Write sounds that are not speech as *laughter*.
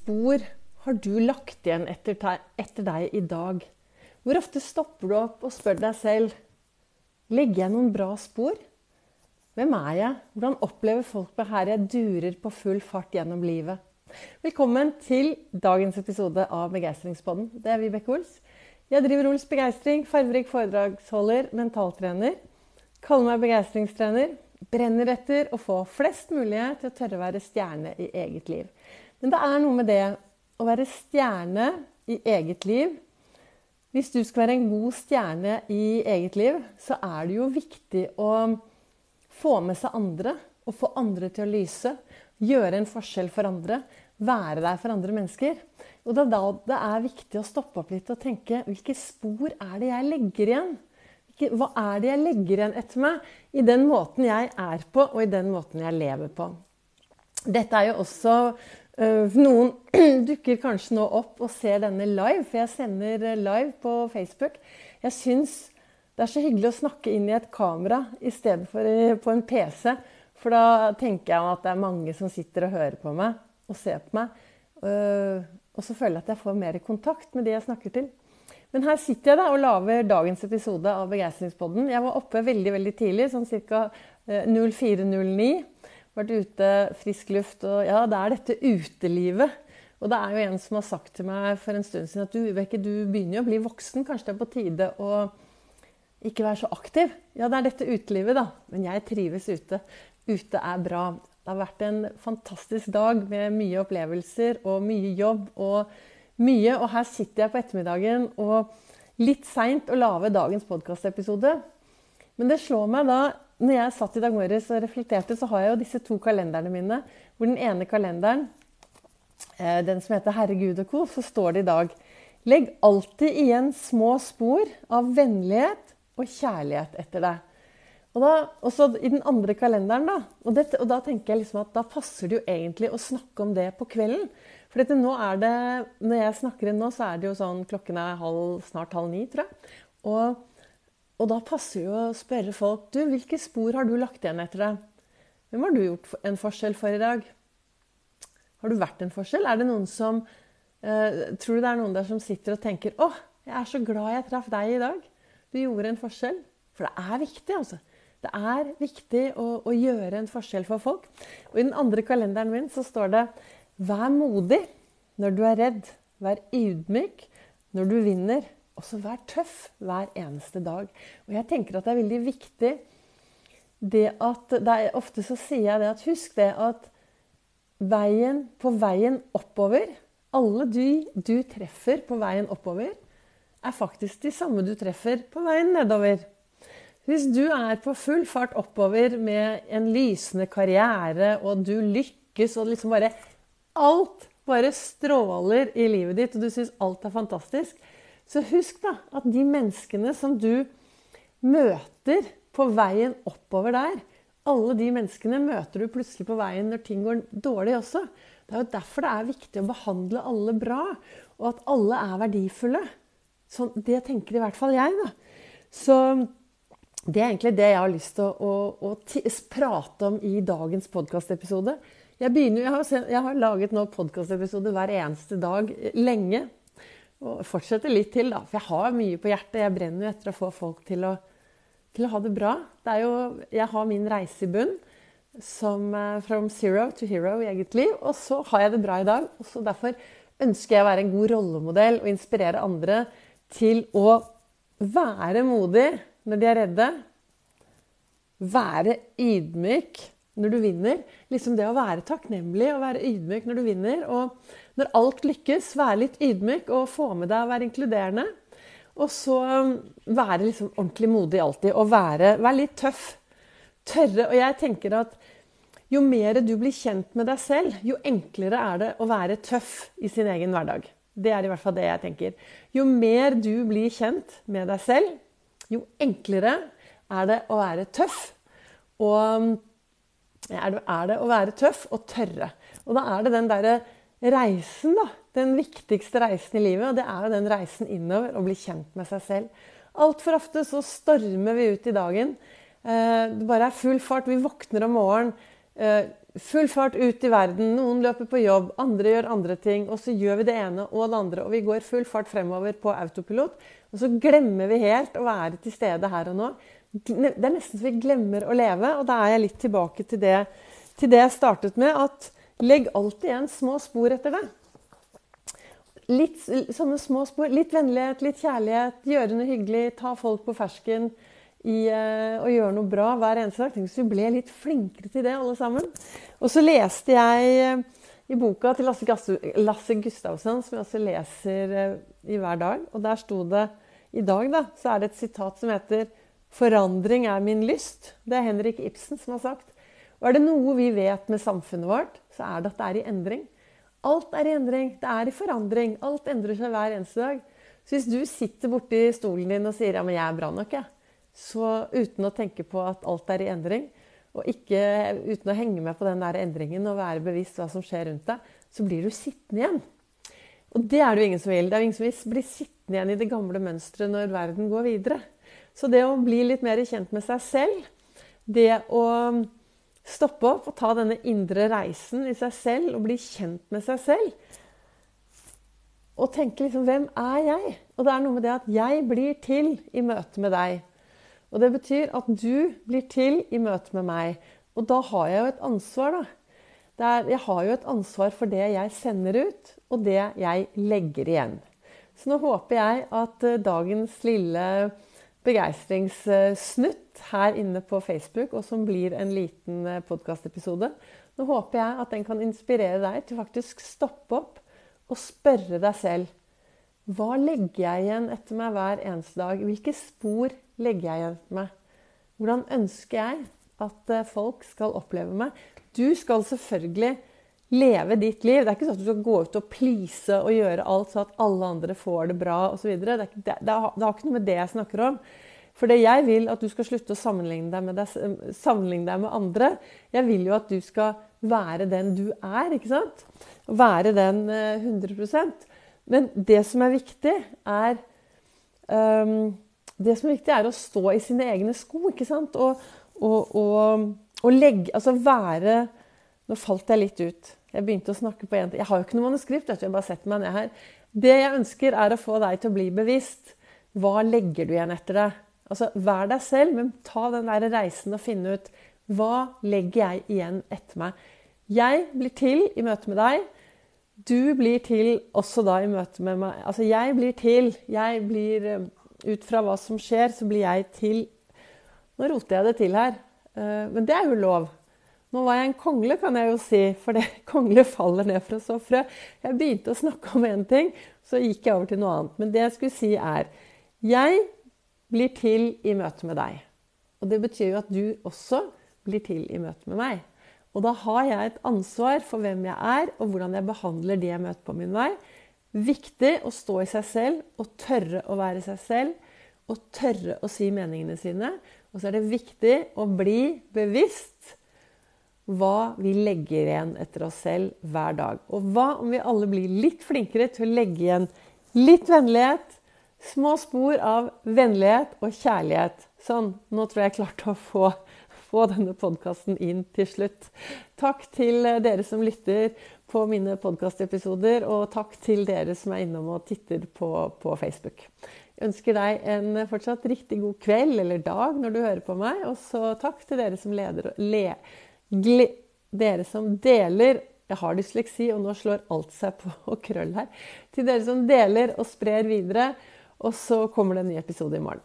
spor har du lagt igjen etter, etter deg i dag? Hvor ofte stopper du opp og spør deg selv Legger jeg noen bra spor? Hvem er jeg? Hvordan opplever folk meg her jeg durer på full fart gjennom livet? Velkommen til dagens episode av Begeistringspodden. Det er Vibeke Ols. Jeg driver Ols Begeistring, fargerik foredragsholder, mentaltrener. Kaller meg begeistringstrener. Brenner etter å få flest mulig til å tørre å være stjerne i eget liv. Men det er noe med det å være stjerne i eget liv Hvis du skal være en god stjerne i eget liv, så er det jo viktig å få med seg andre og få andre til å lyse. Gjøre en forskjell for andre. Være der for andre mennesker. Og det er da det er viktig å stoppe opp litt og tenke hvilke spor er det jeg legger igjen? Hva er det jeg legger igjen etter meg i den måten jeg er på, og i den måten jeg lever på? Dette er jo også noen *clears throat* dukker kanskje nå opp og ser denne live, for jeg sender eh, live på Facebook. Jeg syns det er så hyggelig å snakke inn i et kamera i stedet for på en PC. For da tenker jeg at det er mange som sitter og hører på meg og ser på meg. Eh, og så føler jeg at jeg får mer kontakt med de jeg snakker til. Men her sitter jeg da og lager dagens episode av Begeistringspodden. Jeg var oppe veldig veldig tidlig, sånn ca. 04.09 vært ute, frisk luft og Ja, det er dette utelivet. Og det er jo en som har sagt til meg for en stund siden at du, Vibeke, du begynner jo å bli voksen. Kanskje det er på tide å ikke være så aktiv. Ja, det er dette utelivet, da. Men jeg trives ute. Ute er bra. Det har vært en fantastisk dag med mye opplevelser og mye jobb og mye. Og her sitter jeg på ettermiddagen og litt seint å lage dagens podkastepisode. Men det slår meg da når jeg satt i dag morges og reflekterte, så har jeg jo disse to kalenderne mine. Hvor den ene kalenderen, eh, den som heter 'Herre Gud og co., så står det i dag Legg alltid igjen små spor av vennlighet og kjærlighet etter deg. Og da, også i den andre kalenderen, da. Og, dette, og, da tenker jeg liksom at da passer det jo egentlig å snakke om det på kvelden. For dette, nå er det, når jeg snakker inn nå, så er det jo sånn klokken er halv, snart halv ni, tror jeg. Og og da passer jo å spørre folk du, hvilke spor har du lagt igjen etter deg. Hvem har du gjort en forskjell for i dag? Har du vært en forskjell? Er det noen som eh, Tror du det er noen der som sitter og tenker å, jeg er så glad jeg traff deg i dag. Du gjorde en forskjell. For det er viktig, altså. Det er viktig å, å gjøre en forskjell for folk. Og i den andre kalenderen min så står det Vær modig når du er redd. Vær ydmyk når du vinner. Også vær tøff hver eneste dag. Og jeg tenker at det er veldig viktig det at det er, Ofte så sier jeg det at husk det at veien på veien oppover Alle de du treffer på veien oppover, er faktisk de samme du treffer på veien nedover. Hvis du er på full fart oppover med en lysende karriere, og du lykkes, og liksom bare Alt bare stråler i livet ditt, og du syns alt er fantastisk, så husk da at de menneskene som du møter på veien oppover der, alle de menneskene møter du plutselig på veien når ting går dårlig også. Det er jo derfor det er viktig å behandle alle bra, og at alle er verdifulle. Sånn, det tenker i hvert fall jeg, da. Så det er egentlig det jeg har lyst til å, å, å prate om i dagens podkastepisode. Jeg, jeg, jeg, har laget nå podkastepisode hver eneste dag lenge. Og fortsette litt til, da. For jeg har mye på hjertet. Jeg brenner jo etter å få folk til å, til å ha det bra. Det jo, jeg har min reise i bunn som uh, from zero to hero i eget liv. Og så har jeg det bra i dag. og så Derfor ønsker jeg å være en god rollemodell og inspirere andre til å være modig når de er redde. Være ydmyk når du vinner. Liksom det å være takknemlig og være ydmyk når du vinner. Og når alt lykkes, være litt ydmyk og få med deg å være inkluderende. Og så um, være liksom ordentlig modig alltid. Og være, være litt tøff. Tørre. Og jeg tenker at jo mer du blir kjent med deg selv, jo enklere er det å være tøff i sin egen hverdag. Det er i hvert fall det jeg tenker. Jo mer du blir kjent med deg selv, jo enklere er det å være tøff. Og um, er det, å være tøff og tørre. Og da er det den derre reisen, da. Den viktigste reisen i livet. Og det er jo den reisen innover, å bli kjent med seg selv. Altfor ofte så stormer vi ut i dagen. Eh, det bare er full fart. Vi våkner om morgenen. Eh, full fart ut i verden. Noen løper på jobb, andre gjør andre ting. Og så gjør vi det ene og det andre, og vi går full fart fremover på autopilot. Og så glemmer vi helt å være til stede her og nå. Det er nesten så vi glemmer å leve, og da er jeg litt tilbake til det, til det jeg startet med. At legg alltid igjen små spor etter deg. Litt sånne små spor. Litt vennlighet, litt kjærlighet, gjøre noe hyggelig, ta folk på fersken i uh, gjøre noe bra hver eneste dag. Tenk hvis vi ble litt flinkere til det, alle sammen. Og så leste jeg uh, i boka til Lasse, Lasse Gustavsson, som jeg også leser uh, i hver dag, og der sto det i dag da, så er det et sitat som heter 'Forandring er min lyst'. Det er Henrik Ibsen som har sagt. Og er det noe vi vet med samfunnet vårt, så er det at det er i endring. Alt er i endring. Det er i forandring. Alt endrer seg hver eneste dag. Så hvis du sitter borti stolen din og sier ja, men jeg er bra nok, jeg. Så uten å tenke på at alt er i endring, og ikke, uten å henge med på den der endringen og være bevisst hva som skjer rundt deg, så blir du sittende igjen. Og det er det jo ingen som vil. Det er jo ingen som vil bli sittende igjen i det gamle mønsteret når verden går videre. Så det å bli litt mer kjent med seg selv, det å stoppe opp og ta denne indre reisen i seg selv og bli kjent med seg selv og tenke liksom Hvem er jeg? Og det er noe med det at jeg blir til i møte med deg. Og det betyr at du blir til i møte med meg. Og da har jeg jo et ansvar, da. Er, jeg har jo et ansvar for det jeg sender ut, og det jeg legger igjen. Så nå håper jeg at eh, dagens lille begeistringssnutt her inne på Facebook, og som blir en liten eh, podkastepisode, nå håper jeg at den kan inspirere deg til faktisk stoppe opp og spørre deg selv hva legger jeg igjen etter meg hver eneste dag? Hvilke spor legger jeg igjen etter meg? Hvordan ønsker jeg at eh, folk skal oppleve meg? Du skal selvfølgelig leve ditt liv. Det er ikke sånn at du skal gå ut og please og gjøre alt så at alle andre får det bra osv. Det, det, det, det har ikke noe med det jeg snakker om. For det jeg vil at du skal slutte å sammenligne deg, deg, sammenligne deg med andre. Jeg vil jo at du skal være den du er, ikke sant? Være den 100 eh, men det som er viktig, er um, Det som er viktig, er å stå i sine egne sko, ikke sant? Og, og, og, og legge Altså være Nå falt jeg litt ut. Jeg begynte å snakke på en Jeg har jo ikke noe manuskript, vet du, jeg bare setter meg ned her. Det jeg ønsker, er å få deg til å bli bevisst. Hva legger du igjen etter deg? Altså, Vær deg selv, men ta den der reisen og finne ut hva legger jeg igjen etter meg. Jeg blir til i møte med deg. Du blir til også da i møte med meg. Altså, jeg blir til. Jeg blir eh, Ut fra hva som skjer, så blir jeg til Nå roter jeg det til her, eh, men det er jo lov. Nå var jeg en kongle, kan jeg jo si, for det *laughs* kongle faller ned fra frø. Jeg begynte å snakke om én ting, så gikk jeg over til noe annet. Men det jeg skulle si, er Jeg blir til i møte med deg. Og det betyr jo at du også blir til i møte med meg. Og da har jeg et ansvar for hvem jeg er, og hvordan jeg behandler de jeg møter på min vei. Viktig å stå i seg selv og tørre å være seg selv. Og tørre å si meningene sine. Og så er det viktig å bli bevisst hva vi legger igjen etter oss selv hver dag. Og hva om vi alle blir litt flinkere til å legge igjen litt vennlighet, små spor av vennlighet og kjærlighet. Sånn, nå tror jeg jeg klarte å få få denne podkasten inn til slutt. Takk til dere som lytter på mine podkastepisoder, og takk til dere som er innom og titter på, på, Facebook. Jeg ønsker deg en fortsatt riktig god kveld eller dag når du hører på meg. Og så takk til dere som leder le, Dere som deler Jeg har dysleksi, og nå slår alt seg på *laughs* krøll her. Til dere som deler og sprer videre. Og så kommer det en ny episode i morgen.